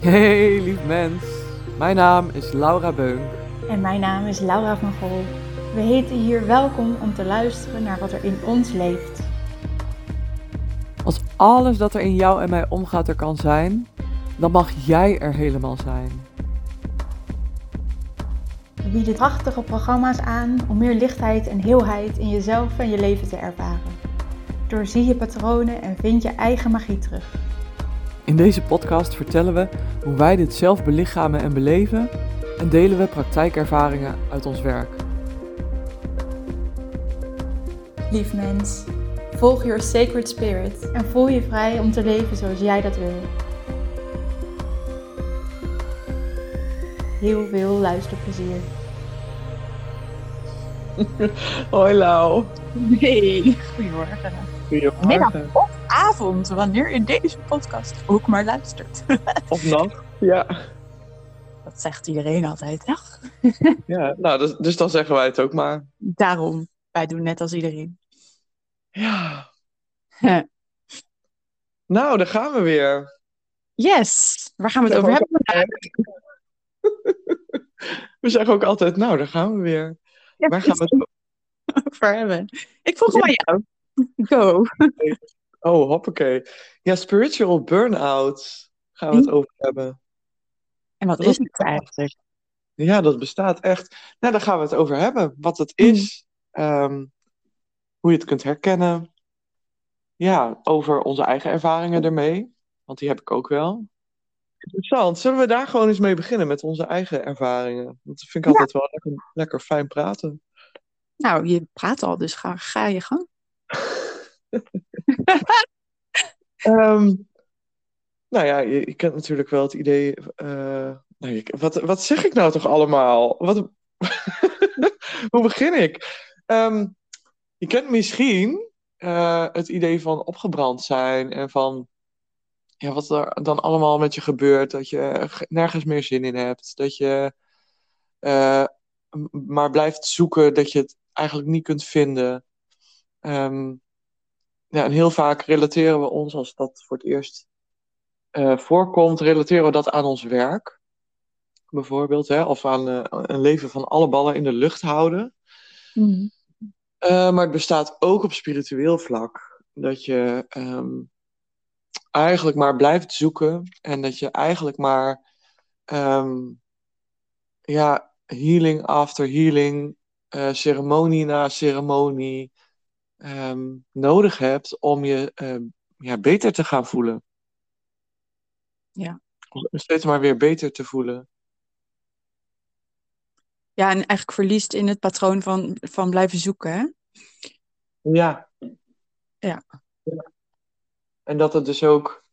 Hey lief mens, mijn naam is Laura Beunk. En mijn naam is Laura van Gol. We heten hier welkom om te luisteren naar wat er in ons leeft. Als alles dat er in jou en mij omgaat er kan zijn, dan mag jij er helemaal zijn. We bieden prachtige programma's aan om meer lichtheid en heelheid in jezelf en je leven te ervaren. Doorzie je patronen en vind je eigen magie terug. In deze podcast vertellen we hoe wij dit zelf belichamen en beleven en delen we praktijkervaringen uit ons werk. Lief mens, volg your sacred spirit en voel je vrij om te leven zoals jij dat wil. Heel veel luisterplezier. Hoi Lau. Nee, goedemorgen. Goedemorgen. Middag of avond, wanneer je deze podcast ook maar luistert. Of nacht. Ja. Dat zegt iedereen altijd, hè? ja. Nou, dus, dus dan zeggen wij het ook maar. Daarom, wij doen net als iedereen. Ja. Nou, daar gaan we weer. Yes, waar gaan we het over hebben vandaag? We zeggen ook altijd, nou, daar gaan we weer. Ja, Waar gaan we het over hebben? Ik vroeg hem aan jou. Go. Oh, hoppakee. Ja, spiritual burn-out gaan we het over hebben. En wat Dat is het eigenlijk? Ja, dat bestaat echt. Nou, daar gaan we het over hebben. Wat het is, ehm, hoe je het kunt herkennen. Ja, over onze eigen ervaringen ermee. Want die heb ik ook wel. Interessant. Zullen we daar gewoon eens mee beginnen met onze eigen ervaringen? Want dat vind ik altijd wel lekker, lekker fijn praten. Nou, je praat al, dus ga, ga je gang. Ehm, nou ja, je, kent natuurlijk wel het idee. eh, nou, wat, wat zeg ik nou toch allemaal? Wat, hoe begin ik? Ehm, je kent misschien eh, het idee van opgebrand zijn en van ja, wat er dan allemaal met je gebeurt. Dat je ge- nergens meer zin in hebt. Dat je eh, maar blijft zoeken dat je het eigenlijk niet kunt vinden. Ehm, ja, en heel vaak relateren we ons, als dat voor het eerst eh, voorkomt, relateren we dat aan ons werk. Bijvoorbeeld, hè? of aan eh, een leven van alle ballen in de lucht houden. Eh, maar het bestaat ook op spiritueel vlak. Dat je ehm, eigenlijk maar blijft zoeken en dat je eigenlijk maar ehm, ja, healing after healing, ceremonie na ceremonie ehm, nodig hebt om je ehm, ja, beter te gaan voelen. Ja. Om steeds maar weer beter te voelen. Ja, en eigenlijk verliest in het patroon van, van blijven zoeken, hè? Ja. Ja. Ja. En dat het dus ook,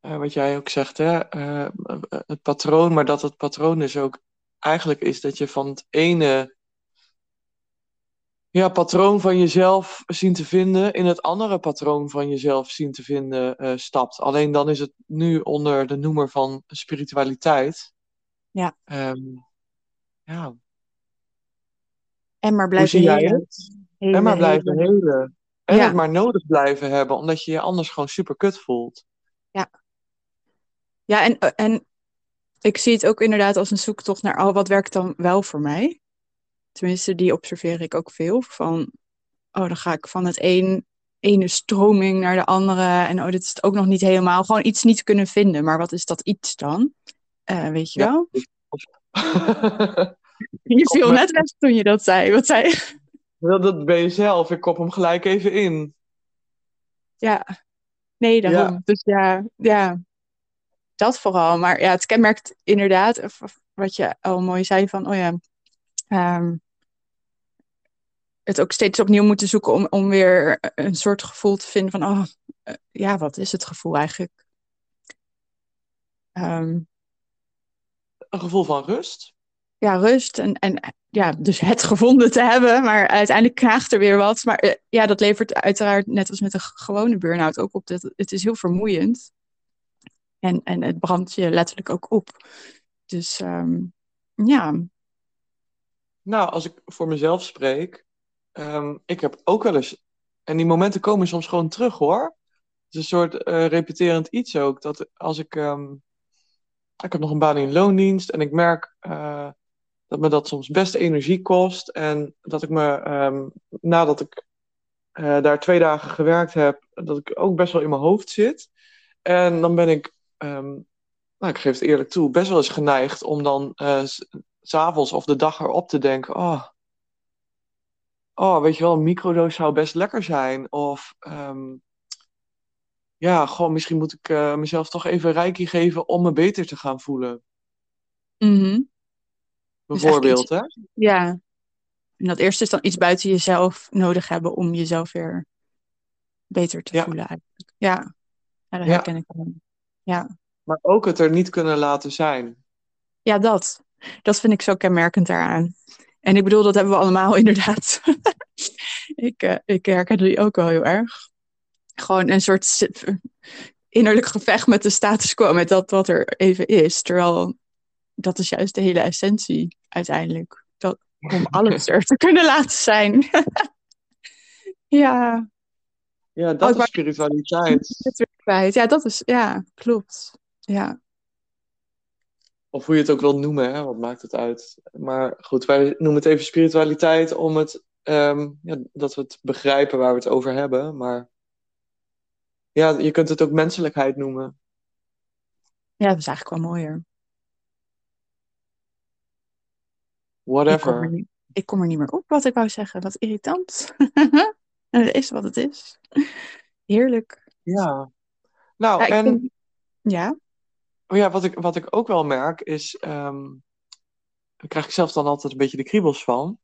eh, wat jij ook zegt, hè, eh, het patroon, maar dat het patroon dus ook eigenlijk is dat je van het ene ja, patroon van jezelf zien te vinden in het andere patroon van jezelf zien te vinden eh, stapt. Alleen dan is het nu onder de noemer van spiritualiteit. Ja. Ehm, ja. En maar blijven helen. En maar blijven helen. En Ja. het maar nodig blijven hebben, omdat je je anders gewoon super kut voelt. Ja, en, en ik zie het ook inderdaad als een zoektocht naar, oh, wat werkt dan wel voor mij? Tenminste, die observeer ik ook veel. Van, oh, dan ga ik van het een, ene stroming naar de andere. En oh, dit is het ook nog niet helemaal. Gewoon iets niet kunnen vinden. Maar wat is dat iets dan? Eh, weet je Ja. wel? Je viel net weg toen je dat zei. Wat zei je? Wel, dat ben je zelf. Ik kop hem gelijk even in. Ja, nee, daarom. Dus ja, ja, dat vooral. Maar ja, het kenmerkt inderdaad, wat je al mooi zei, van, oh ja, ehm, het ook steeds opnieuw moeten zoeken om, om weer een soort gevoel te vinden van, oh, eh, ja, wat is het gevoel eigenlijk? Ehm, Een gevoel van rust. ja, rust en, en ja, dus het gevonden te hebben, maar uiteindelijk knaagt er weer wat. Maar eh, ja, dat levert uiteraard, net als met een gewone burn-out, ook op dat het is heel vermoeiend. En, en het brandt je letterlijk ook op. Dus ehm, ja, Nou, als ik voor mezelf spreek, ehm, ik heb ook wel eens, en die momenten komen soms gewoon terug hoor. Het is een soort eh, repeterend iets ook, dat als ik, ehm, ik heb nog een baan in loondienst en ik merk uh, dat me dat soms best energie kost. En dat ik me, um, nadat ik uh, daar twee dagen gewerkt heb, dat ik ook best wel in mijn hoofd zit. En dan ben ik, nou, ik geef het eerlijk toe, best wel eens geneigd om dan s'avonds of de dag erop te denken: oh, oh, weet je wel, een microdoos zou best lekker zijn. Of um, ja, gewoon misschien moet ik uh, mezelf toch even reiki geven om me beter te gaan voelen. Mhm. Bijvoorbeeld, Dus hè? Ja. En dat eerste is dan iets buiten jezelf nodig hebben om jezelf weer beter te Ja. voelen eigenlijk. Ja. Ja, dat Ja. herken ik. Ja. Maar ook het er niet kunnen laten zijn. Ja, dat. Dat vind ik zo kenmerkend daaraan. En ik bedoel, dat hebben we allemaal inderdaad. ik, eh, ik herken die ook wel heel erg. Gewoon een soort innerlijk gevecht met de status quo, met dat wat er even is. Terwijl dat is juist de hele essentie uiteindelijk. Dat, om alles er te kunnen laten zijn. ja, Ja, Oh, dat ik is spiritualiteit. Ja, dat is, ja, klopt. Ja, Of hoe je het ook wilt noemen, hè? wat maakt het uit. Maar goed, wij noemen het even spiritualiteit om het, ehm, ja, dat we het begrijpen waar we het over hebben. Maar ja, je kunt het ook menselijkheid noemen. ja, dat is eigenlijk wel mooier. Ik kom, er Whatever. niet, ik kom er niet meer op wat ik wou zeggen. Wat irritant. En het is wat het is. Heerlijk. Ja. Nou, Ja, en vind- ja. Oh ja, wat, ik, wat ik ook wel merk is, ehm daar krijg ik zelf dan altijd een beetje de kriebels van.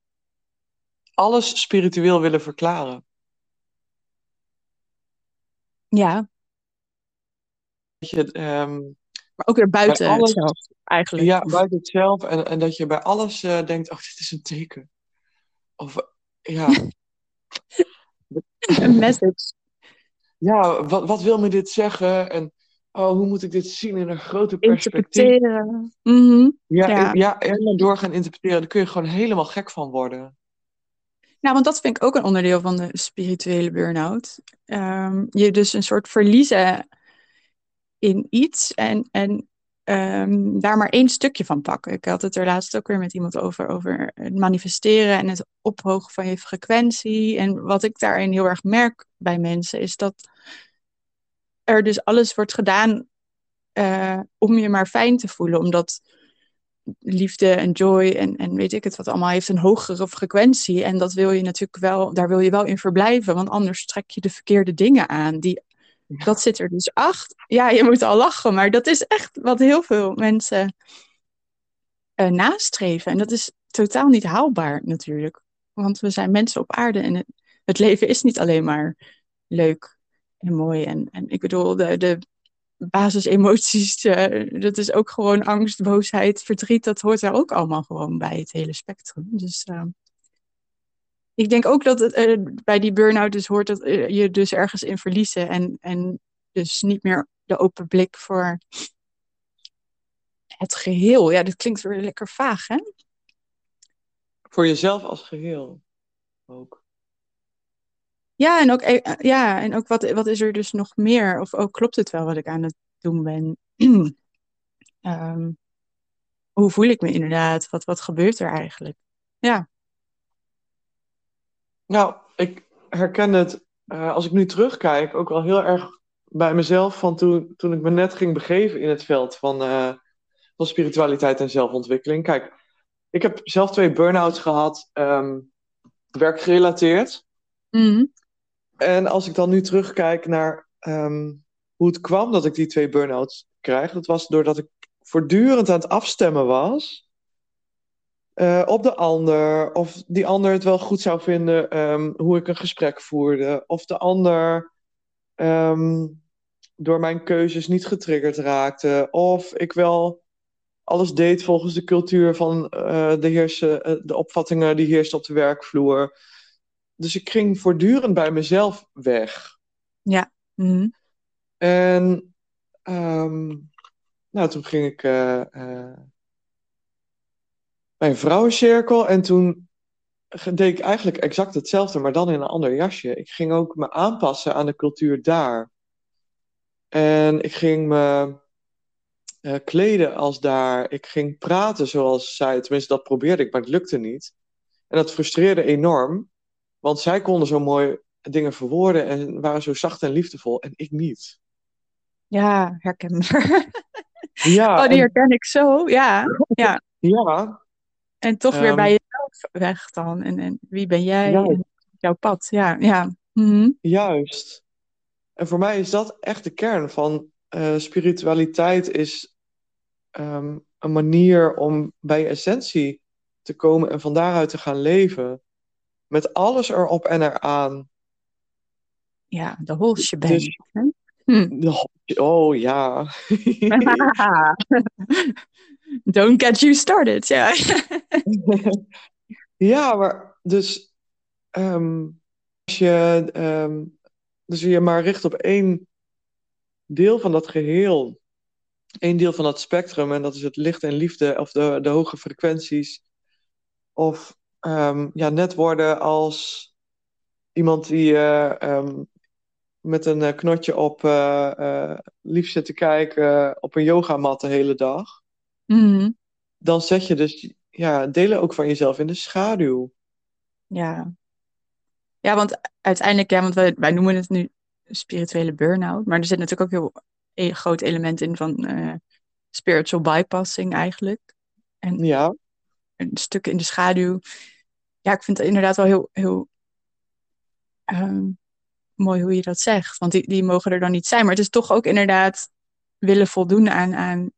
Alles spiritueel willen verklaren. ja, je, ehm, maar ook weer buiten alles- zelf eigenlijk. Ja, buiten het zelf. En, en dat je bij alles eh, denkt, oh, dit is een teken. Of ja, Een message. ja wat, wat wil me dit zeggen? En oh, hoe moet ik dit zien in een groter perspectief? Interpreteren. Mhm. Ja, Ja. en, ja, en dan door gaan interpreteren, daar kun je gewoon helemaal gek van worden. Nou, want dat vind ik ook een onderdeel van de spirituele burn-out. Ehm, je dus een soort verliezen in iets en, en ehm, daar maar één stukje van pakken. Ik had het er laatst ook weer met iemand over, over het manifesteren en het ophogen van je frequentie. En wat ik daarin heel erg merk bij mensen is dat er dus alles wordt gedaan eh, om je maar fijn te voelen. Omdat liefde en joy en, en weet ik het wat allemaal heeft een hogere frequentie. En dat wil je natuurlijk wel, daar wil je wel in verblijven, want anders trek je de verkeerde dingen aan. Die, dat zit er dus achter. Ja, je moet al lachen, maar dat is echt wat heel veel mensen eh, nastreven. En dat is totaal niet haalbaar natuurlijk. Want we zijn mensen op aarde en het, het leven is niet alleen maar leuk en mooi. En, en ik bedoel, de, de basisemoties, eh, dat is ook gewoon angst, boosheid, verdriet. Dat hoort daar ook allemaal gewoon bij, het hele spectrum. Dus eh, ik denk ook dat het, eh, bij die burn-out dus hoort dat eh, je dus ergens in verliezen. En, en dus niet meer de open blik voor het geheel. Ja, dat klinkt weer lekker vaag, hè? Voor jezelf als geheel. Ook. Ja, en ook, eh, ja, en ook wat, wat is er dus nog meer? Of ook klopt het wel wat ik aan het doen ben? Ehm, hoe voel ik me inderdaad? Wat, wat gebeurt er eigenlijk? Ja, Nou, ik herken het, eh, als ik nu terugkijk, ook wel heel erg bij mezelf van toen, toen ik me net ging begeven in het veld van, eh, van spiritualiteit en zelfontwikkeling. Kijk, ik heb zelf twee burn-outs gehad, ehm, werkgerelateerd. Mhm. En als ik dan nu terugkijk naar ehm, hoe het kwam dat ik die twee burn-outs krijg, dat was doordat ik voortdurend aan het afstemmen was eh, op de ander, of die ander het wel goed zou vinden ehm, hoe ik een gesprek voerde, of de ander ehm, door mijn keuzes niet getriggerd raakte, of ik wel alles deed volgens de cultuur van eh, de, heersen, eh, de opvattingen die heersten op de werkvloer. Dus ik ging voortdurend bij mezelf weg. Mhm. En ehm, nou, toen ging ik eh, eh, bij een vrouwencirkel en toen deed ik eigenlijk exact hetzelfde, maar dan in een ander jasje. Ik ging ook me aanpassen aan de cultuur daar. En ik ging me eh, kleden als daar. Ik ging praten zoals zij. Tenminste, dat probeerde ik, maar het lukte niet. En dat frustreerde enorm. Want zij konden zo mooi dingen verwoorden en waren zo zacht en liefdevol. En ik niet. Ja, herkenbaar. Ja, Oh, die en- herken ik zo. Ja, ja. ja, En toch weer Ehm, bij jezelf weg dan. En, en wie ben jij? Ja. En jouw pad. Ja, ja. Mhm. juist. En voor mij is dat echt de kern van eh, spiritualiteit is ehm, een manier om bij je essentie te komen en van daaruit te gaan leven. Met alles erop en eraan. Ja, de whole shebang. Dus-? Hm. De- Oh ja. Don't get you started. Ja. Ja, maar dus ehm, als je ehm, dus je maar richt op één deel van dat geheel, één deel van dat spectrum, en dat is het licht en liefde of de, de hoge frequenties, of ehm, ja, net worden als iemand die eh, ehm, met een eh, knotje op eh, lief zit te kijken op een yogamat de hele dag Mhm. dan zet je dus ja, delen ook van jezelf in de schaduw. Ja. Ja, want uiteindelijk, ja, want wij, wij noemen het nu spirituele burn-out, maar er zit natuurlijk ook heel een groot element in van spiritual bypassing eigenlijk. En Ja, een stuk in de schaduw. Ja, ik vind het inderdaad wel heel, heel ehm, mooi hoe je dat zegt, want die, die mogen er dan niet zijn. Maar het is toch ook inderdaad willen voldoen aan, aan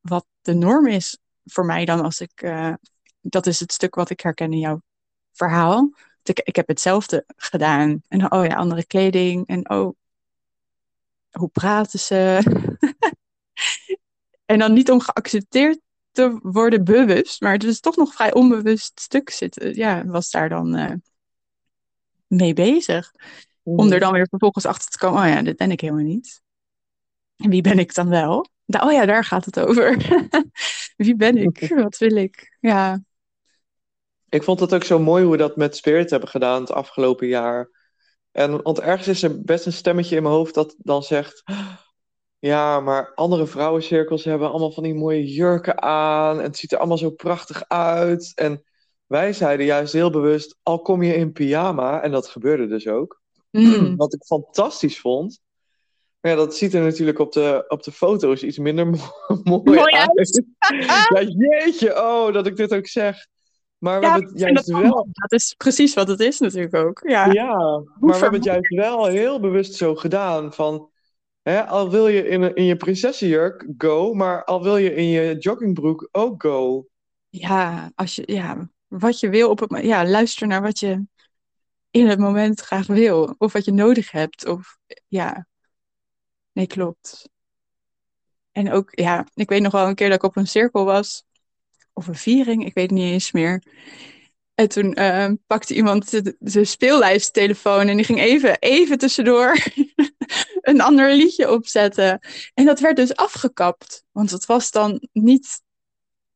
wat de norm is voor mij dan als ik, eh, dat is het stuk wat ik herken in jouw verhaal. Ik, ik heb hetzelfde gedaan. En oh ja, andere kleding. En oh, hoe praten ze? en dan niet om geaccepteerd te worden bewust, maar het is toch nog vrij onbewust stuk zitten. Ja, was daar dan eh, mee bezig. Om er dan weer vervolgens achter te komen, oh ja, dit ben ik helemaal niet. En wie ben ik dan wel? Oh ja, daar gaat het over. wie ben ik? Wat wil ik? Ja, Ik vond het ook zo mooi hoe we dat met Spirit hebben gedaan het afgelopen jaar. En, want ergens is er best een stemmetje in mijn hoofd dat dan zegt... Ja, maar andere vrouwencirkels hebben allemaal van die mooie jurken aan. En het ziet er allemaal zo prachtig uit. En wij zeiden juist heel bewust, al kom je in pyjama... En dat gebeurde dus ook. Mm. Wat ik fantastisch vond. Maar ja, dat ziet er natuurlijk op de, op de foto's iets minder mo- mooi, Mooi uit. ja, jeetje, oh, dat ik dit ook zeg. Maar we Ja, hebben het juist dat wel... Dat is precies wat het is natuurlijk ook. Ja, Ja, maar we hebben het juist wel heel bewust zo gedaan van... Al wil je in, in je prinsessenjurk, go. Maar al wil je in je joggingbroek, ook go. ja, als je, ja wat je wil op het ja, luister naar wat je in het moment graag wil. Of wat je nodig hebt. Of ja, nee, klopt. En ook, ja, ik weet nog wel een keer dat ik op een cirkel was. Of een viering, ik weet niet eens meer. En toen eh, pakte iemand de speellijsttelefoon en die ging even, even tussendoor een ander liedje opzetten. En dat werd dus afgekapt. Want het was dan niet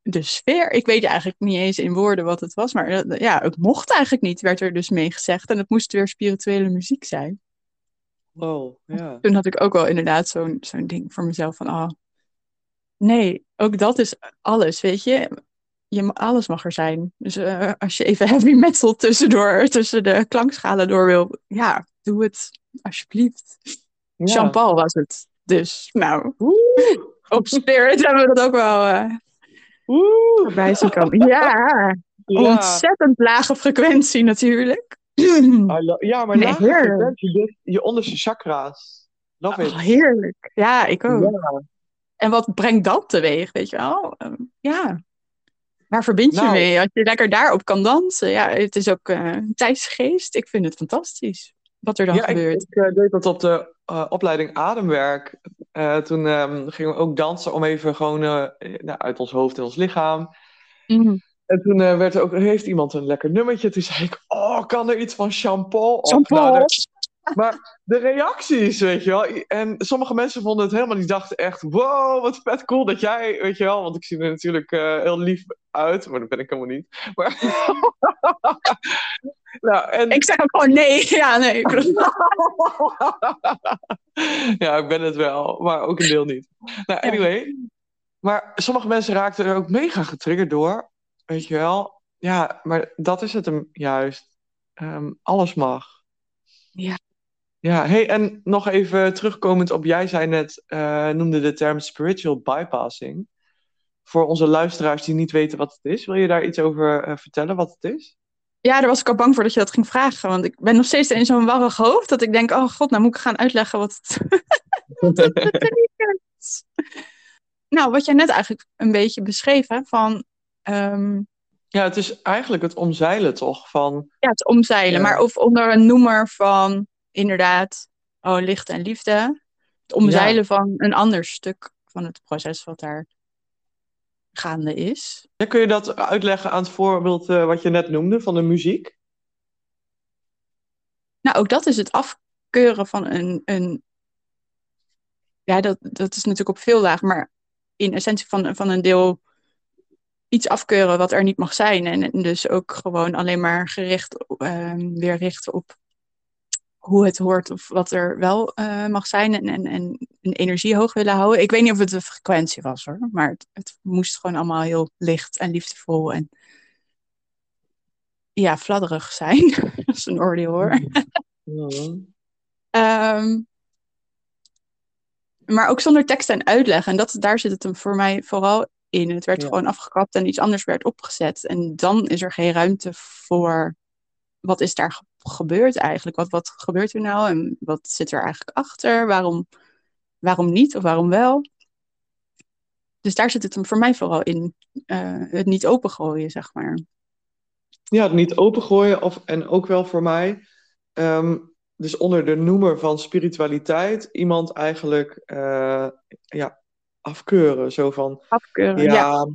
de sfeer. Ik weet eigenlijk niet eens in woorden wat het was. Maar dat- ja, het mocht eigenlijk niet, werd er dus mee gezegd. En het moest weer spirituele muziek zijn. Wow, ja. Toen had ik ook wel inderdaad zo'n zo'n ding voor mezelf van... Oh, nee, ook dat is alles, weet je. je alles mag er zijn. Dus eh, als je even heavy metal tussendoor, tussen de klankschalen door wil... Ja, doe het, alsjeblieft. Ja. Jean-Paul was het. Dus, nou, op Spirit hebben we dat ook wel eh woe. voorbij zien komen. Ja, Ja. ontzettend lage frequentie natuurlijk. Lo- ja, maar Nee, lage frequentie, dus je onderste chakra's. Love it. Oh, heerlijk. Ja, ik ook. Ja. En wat brengt dat teweeg, weet je wel? Ehm, ja. Waar verbind je Nou. mee? Als je lekker daarop kan dansen. Ja, het is ook eh tijdsgeest. Ik vind het fantastisch wat er dan Ja, ik, gebeurt. ik eh, deed dat op de eh, opleiding Ademwerk. Eh, toen ehm, gingen we ook dansen om even gewoon eh, nou, uit ons hoofd en ons lichaam. Mhm. En toen eh, werd er ook, heeft iemand een lekker nummertje. Toen zei ik, oh, kan er iets van Jean-Paul op? Jean-Paul. Nou, maar de reacties, weet je wel. En sommige mensen vonden het helemaal, die dachten echt, wow, wat vet cool dat jij, weet je wel. Want ik zie er natuurlijk eh, heel lief uit, maar dat ben ik helemaal niet. Maar Nou, en... Ik zeg ook gewoon nee. Ja, nee. ja, ik ben het wel, maar ook een deel niet. Nou, anyway. Maar sommige mensen raakten er ook mega getriggerd door. Weet je wel? Ja, maar dat is het hem juist. Ehm, alles mag. Ja. Ja, hey, en nog even terugkomend op, jij zei net, uh, noemde de term spiritual bypassing. Voor onze luisteraars die niet weten wat het is, wil je daar iets over uh, vertellen wat het is? Ja, daar was ik al bang voor dat je dat ging vragen. Want ik ben nog steeds in zo'n warrig hoofd dat ik denk, oh god, nou moet ik gaan uitleggen wat het, wat het betekent. nou, wat jij net eigenlijk een beetje beschreef, hè, van... Um... Ja, het is eigenlijk het omzeilen toch? Van, ja, het omzeilen, ja. maar of onder een noemer van inderdaad, oh, licht en liefde. Het omzeilen ja. van een ander stuk van het proces wat daar gaande is. Ja, kun je dat uitleggen aan het voorbeeld uh, wat je net noemde van de muziek? Nou, ook dat is het afkeuren van een. een ja, dat, dat is natuurlijk op veel lagen, maar in essentie van, van een deel iets afkeuren wat er niet mag zijn. En, en dus ook gewoon alleen maar gericht uh, weer richten op hoe het hoort of wat er wel uh, mag zijn en, en, en een energie hoog willen houden. Ik weet niet of het de frequentie was hoor, maar het, het moest gewoon allemaal heel licht en liefdevol en ja, fladderig zijn. Dat is een oordeel hoor. um, maar ook zonder tekst en uitleg. En dat, daar zit het hem voor mij vooral in. Het werd ja. gewoon afgekapt en iets anders werd opgezet. En dan is er geen ruimte voor wat is daar gebeurd eigenlijk? Wat, wat gebeurt er nou en wat zit er eigenlijk achter? Waarom, waarom niet of waarom wel? Dus daar zit het hem voor mij vooral in. Uh, het niet opengooien, zeg maar. Ja, het niet opengooien. Of, en ook wel voor mij. Um, dus onder de noemer van spiritualiteit. Iemand eigenlijk uh, ja, afkeuren. Zo van. Afkeuren, ja. ja.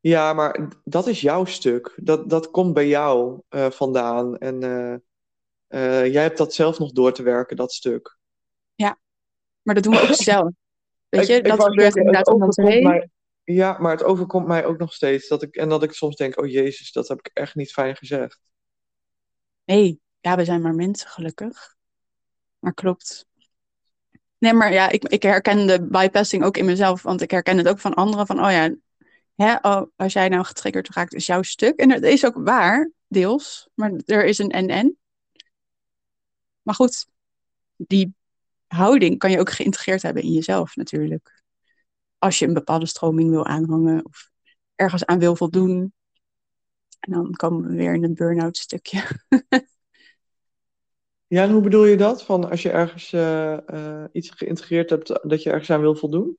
Ja, maar dat is jouw stuk. Dat, dat komt bij jou uh, vandaan. En uh, uh, jij hebt dat zelf nog door te werken, dat stuk. Ja, maar dat doen we ook zelf. Weet je, ik, dat gebeurt inderdaad om ons heen. Ja, maar het overkomt mij ook nog steeds. Dat ik, en dat ik soms denk, oh jezus, dat heb ik echt niet fijn gezegd. Nee, ja, we zijn maar mensen, gelukkig. Maar klopt. Nee, maar ja, ik, ik herken de bypassing ook in mezelf. Want ik herken het ook van anderen. Van, oh ja, hè, oh, als jij nou getriggerd raakt, is jouw stuk. En dat is ook waar, deels. Maar er is een en-en. Maar goed, die houding kan je ook geïntegreerd hebben in jezelf natuurlijk. Als je een bepaalde stroming wil aanhangen of ergens aan wil voldoen. En dan komen we weer in een burn-out stukje. ja, en hoe bedoel je dat? Van als je ergens uh, uh, iets geïntegreerd hebt dat je ergens aan wil voldoen?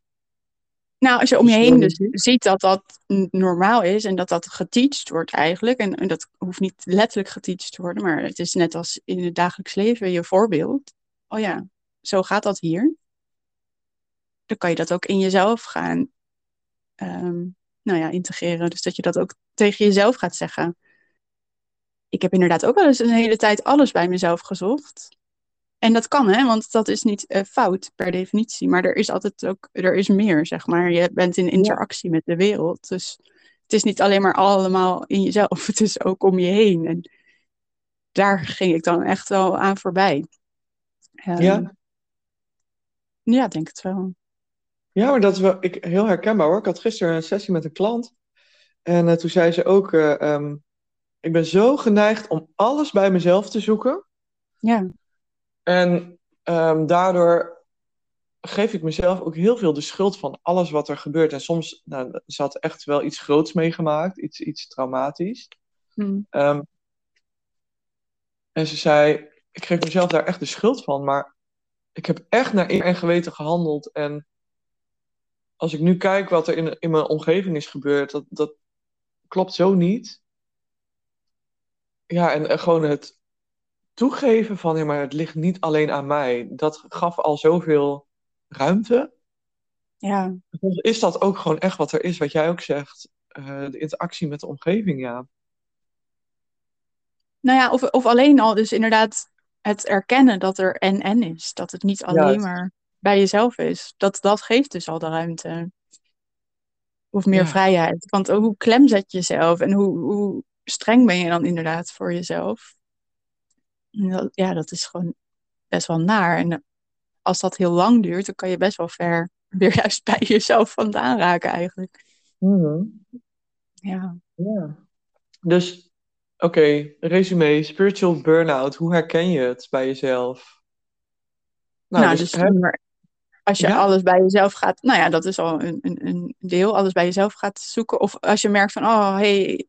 Nou, als je om je heen dus ziet dat dat normaal is en dat dat geteacht wordt eigenlijk. En, en, dat hoeft niet letterlijk geteacht te worden, maar het is net als in het dagelijks leven je voorbeeld. Oh ja, zo gaat dat hier. Dan kan je dat ook in jezelf gaan um, nou ja, integreren. Dus dat je dat ook tegen jezelf gaat zeggen. Ik heb inderdaad ook wel eens een hele tijd alles bij mezelf gezocht. En dat kan, hè, want dat is niet uh, fout per definitie. Maar er is altijd ook, er is meer, zeg maar. Je bent in interactie ja. met de wereld. Dus het is niet alleen maar allemaal in jezelf. Het is ook om je heen. En daar ging ik dan echt wel aan voorbij. Um, ja? Ja, denk het wel. Ja, maar dat is wel ik, heel herkenbaar hoor. Ik had gisteren een sessie met een klant. En uh, toen zei ze ook, uh, um, ik ben zo geneigd om alles bij mezelf te zoeken. Ja. En um, daardoor geef ik mezelf ook heel veel de schuld van alles wat er gebeurt. En soms, nou, ze had echt wel iets groots meegemaakt, iets, iets traumatisch. Hmm. Um, en ze zei, ik geef mezelf daar echt de schuld van, maar ik heb echt naar eer en geweten gehandeld. En als ik nu kijk wat er in, in mijn omgeving is gebeurd, dat, dat klopt zo niet. Ja, en, en gewoon het, toegeven van, ja, maar het ligt niet alleen aan mij. Dat gaf al zoveel ruimte. Ja. Is dat ook gewoon echt wat er is, wat jij ook zegt? Uh, de interactie met de omgeving, ja. Nou ja, of, of alleen al dus inderdaad het erkennen dat er en-en is. Dat het niet alleen maar bij jezelf is. Dat, dat geeft dus al de ruimte. Of meer ja. vrijheid. Want hoe klem zet je jezelf en hoe, hoe streng ben je dan inderdaad voor jezelf? Ja, dat is gewoon best wel naar. En als dat heel lang duurt, dan kan je best wel ver weer juist bij jezelf vandaan raken eigenlijk. Mhm. Ja. Ja. Dus, oké, resume, spiritual burn-out. Hoe herken je het bij jezelf? Nou, dus, hè, maar als je Ja? alles bij jezelf gaat, nou ja, dat is al een, een, een deel, alles bij jezelf gaat zoeken. Of als je merkt van, oh, hey,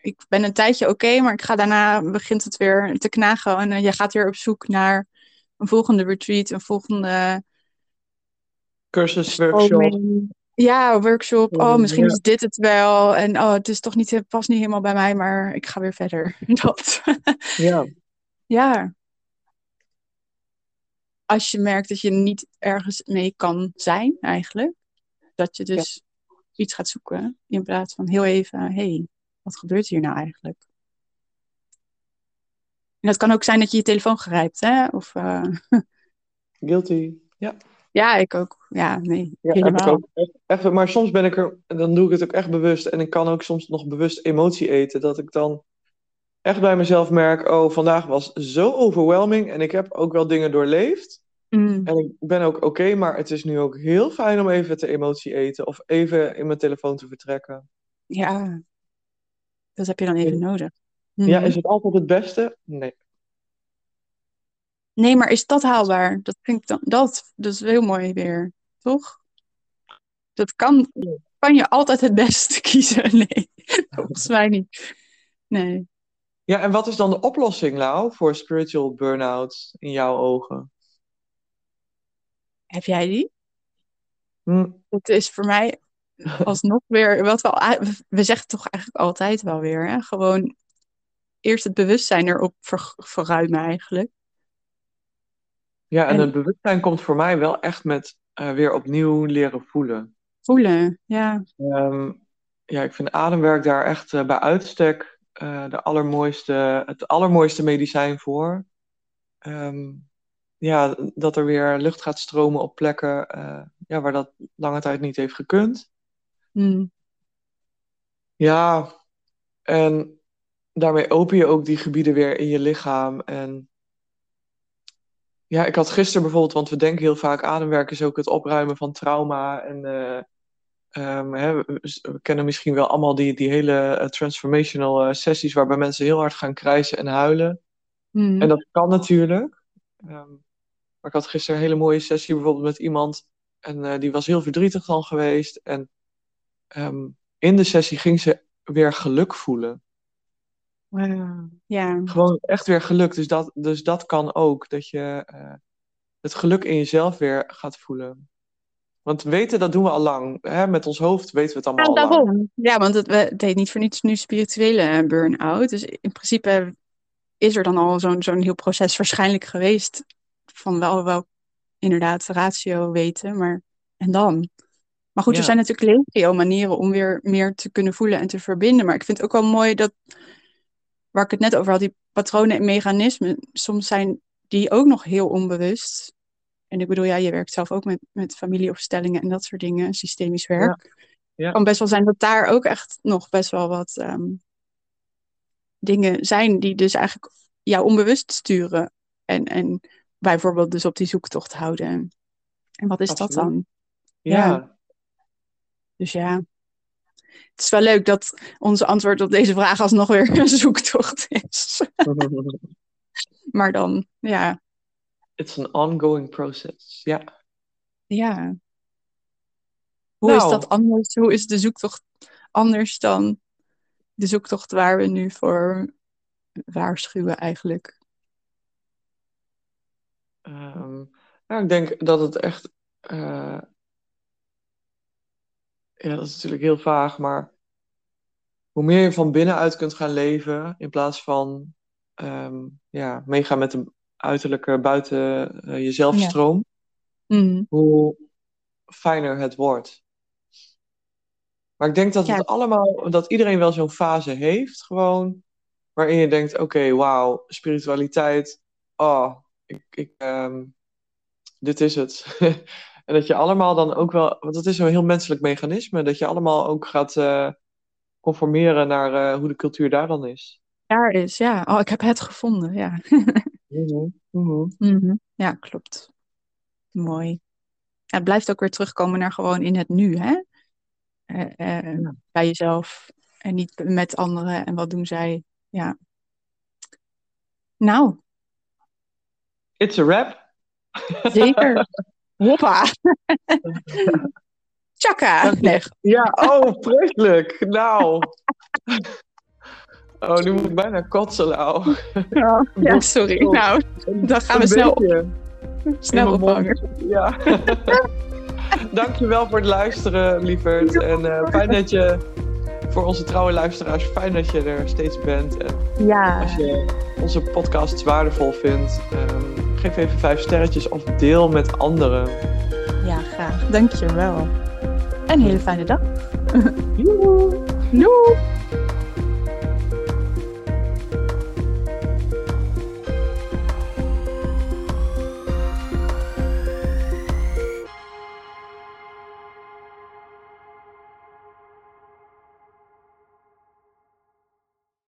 ik ben een tijdje oké, maar ik ga daarna, begint het weer te knagen. En eh, je gaat weer op zoek naar een volgende retreat, een volgende cursus, workshop. Ja, workshop. Oh, misschien ja. is dit het wel. En oh, het is toch niet, past niet helemaal bij mij, maar ik ga weer verder. Dat. Ja. Ja. Als je merkt dat je niet ergens mee kan zijn, eigenlijk. Dat je dus iets gaat zoeken. In plaats van heel even, hey, wat gebeurt hier nou eigenlijk? En dat kan ook zijn dat je je telefoon grijpt, hè? Of, eh, Guilty. Ja. ja, ik ook. Ja, nee, Ja, helemaal. ook. Echt, maar soms ben ik er, dan doe ik het ook echt bewust. En ik kan ook soms nog bewust emotie eten. Dat ik dan echt bij mezelf merk, oh, vandaag was zo overwhelming. En ik heb ook wel dingen doorleefd. Mm, En ik ben ook oké, maar het is nu ook heel fijn om even te emotie eten. Of even in mijn telefoon te vertrekken. ja, dat heb je dan even nodig. Ja, Mhm. is het altijd het beste? Nee. Nee, maar is dat haalbaar? Dat vind ik dan, dat, dat is heel mooi weer, toch? Dat kan, kan je altijd het beste kiezen? Nee, volgens mij niet. Nee. Ja, en wat is dan de oplossing, Lau, voor spiritual burn-out in jouw ogen? Heb jij die? Hm, Het is voor mij alsnog weer, wat we, we zeggen toch eigenlijk altijd wel weer, hè? Gewoon eerst het bewustzijn erop ver- verruimen eigenlijk. Ja, en En- het bewustzijn komt voor mij wel echt met eh, weer opnieuw leren voelen. Voelen, ja. Ehm, ja, ik vind ademwerk daar echt eh, bij uitstek eh, de allermooiste, het allermooiste medicijn voor. Ehm, ja, dat er weer lucht gaat stromen op plekken ja, waar dat lange tijd niet heeft gekund. Hm. Ja, en daarmee open je ook die gebieden weer in je lichaam. En ja, ik had gisteren bijvoorbeeld, want we denken heel vaak ademwerk is ook het opruimen van trauma. En eh, ehm, hè, we, kennen misschien wel allemaal die, die hele eh, transformational eh, sessies waarbij mensen heel hard gaan krijsen en huilen. Hm. En dat kan natuurlijk. Ehm, maar ik had gisteren een hele mooie sessie bijvoorbeeld met iemand. En die was heel verdrietig dan geweest. En ehm, in de sessie ging ze weer geluk voelen. Wauw. Ja. Gewoon echt weer geluk. Dus dat, dus dat kan ook. Dat je eh, het geluk in jezelf weer gaat voelen. Want weten, dat doen we al lang. Hè? Met ons hoofd weten we het allemaal Ja, al lang. Ja, want het, we- heet niet voor niets nu spirituele eh, burn-out. Dus in principe is er dan al zo'n zo'n heel proces waarschijnlijk geweest. Van wel, wel inderdaad ratio weten, maar en dan? Maar goed, Ja. er zijn natuurlijk legio manieren om weer meer te kunnen voelen en te verbinden. Maar ik vind het ook wel mooi dat, waar ik het net over had, die patronen en mechanismen, soms zijn die ook nog heel onbewust. En ik bedoel, ja, je werkt zelf ook met, met familieopstellingen en dat soort dingen, systemisch werk. Ja. Het kan best wel zijn dat daar ook echt nog best wel wat ehm, dingen zijn die dus eigenlijk jou onbewust sturen. En, en bijvoorbeeld dus op die zoektocht houden. En wat is dat dan? Ja. Dus ja, het is wel leuk dat onze antwoord op deze vraag alsnog weer een zoektocht is. Maar dan, ja, It's an ongoing process. Ja. ja. Hoe Nou. is dat anders? Hoe is de zoektocht anders dan de zoektocht waar we nu voor waarschuwen eigenlijk? Ehm, nou, ik denk dat het echt. eh, ja, dat is natuurlijk heel vaag, maar hoe meer je van binnenuit kunt gaan leven, in plaats van ehm, ja, meegaan met de uiterlijke buiten eh, jezelf Ja. stroom, Mhm. hoe fijner het wordt. Maar ik denk dat Ja. het allemaal, dat iedereen wel zo'n fase heeft, gewoon, waarin je denkt, oké, wauw, spiritualiteit, oh, ik, ik, ehm, dit is het. en dat je allemaal dan ook wel, want het is een heel menselijk mechanisme, dat je allemaal ook gaat eh, conformeren naar eh, hoe de cultuur daar dan is. Daar is, ja. Oh, ik heb het gevonden, ja. Mhm, mhm. Mhm. Ja, klopt. Mooi. Ja, het blijft ook weer terugkomen naar gewoon in het nu, hè? Eh, Ja. Bij jezelf en niet met anderen en wat doen zij. Ja. Nou, It's a wrap. zeker. Hoppa. Tjaka. Ja, oh, vreselijk. Nou. Oh, nu moet ik bijna kotsen, nou. oh, ja, sorry. Nou, dan gaan we snel, beetje snel ophangen. Ja. Dankjewel voor het luisteren, lieverd. En eh, fijn dat je, voor onze trouwe luisteraars, fijn dat je er steeds bent. En Ja, als je onze podcasts waardevol vindt, ehm, geef even vijf sterretjes of deel met anderen. ja, graag. Dankjewel. En een hele fijne dag. Joehoe. Doei.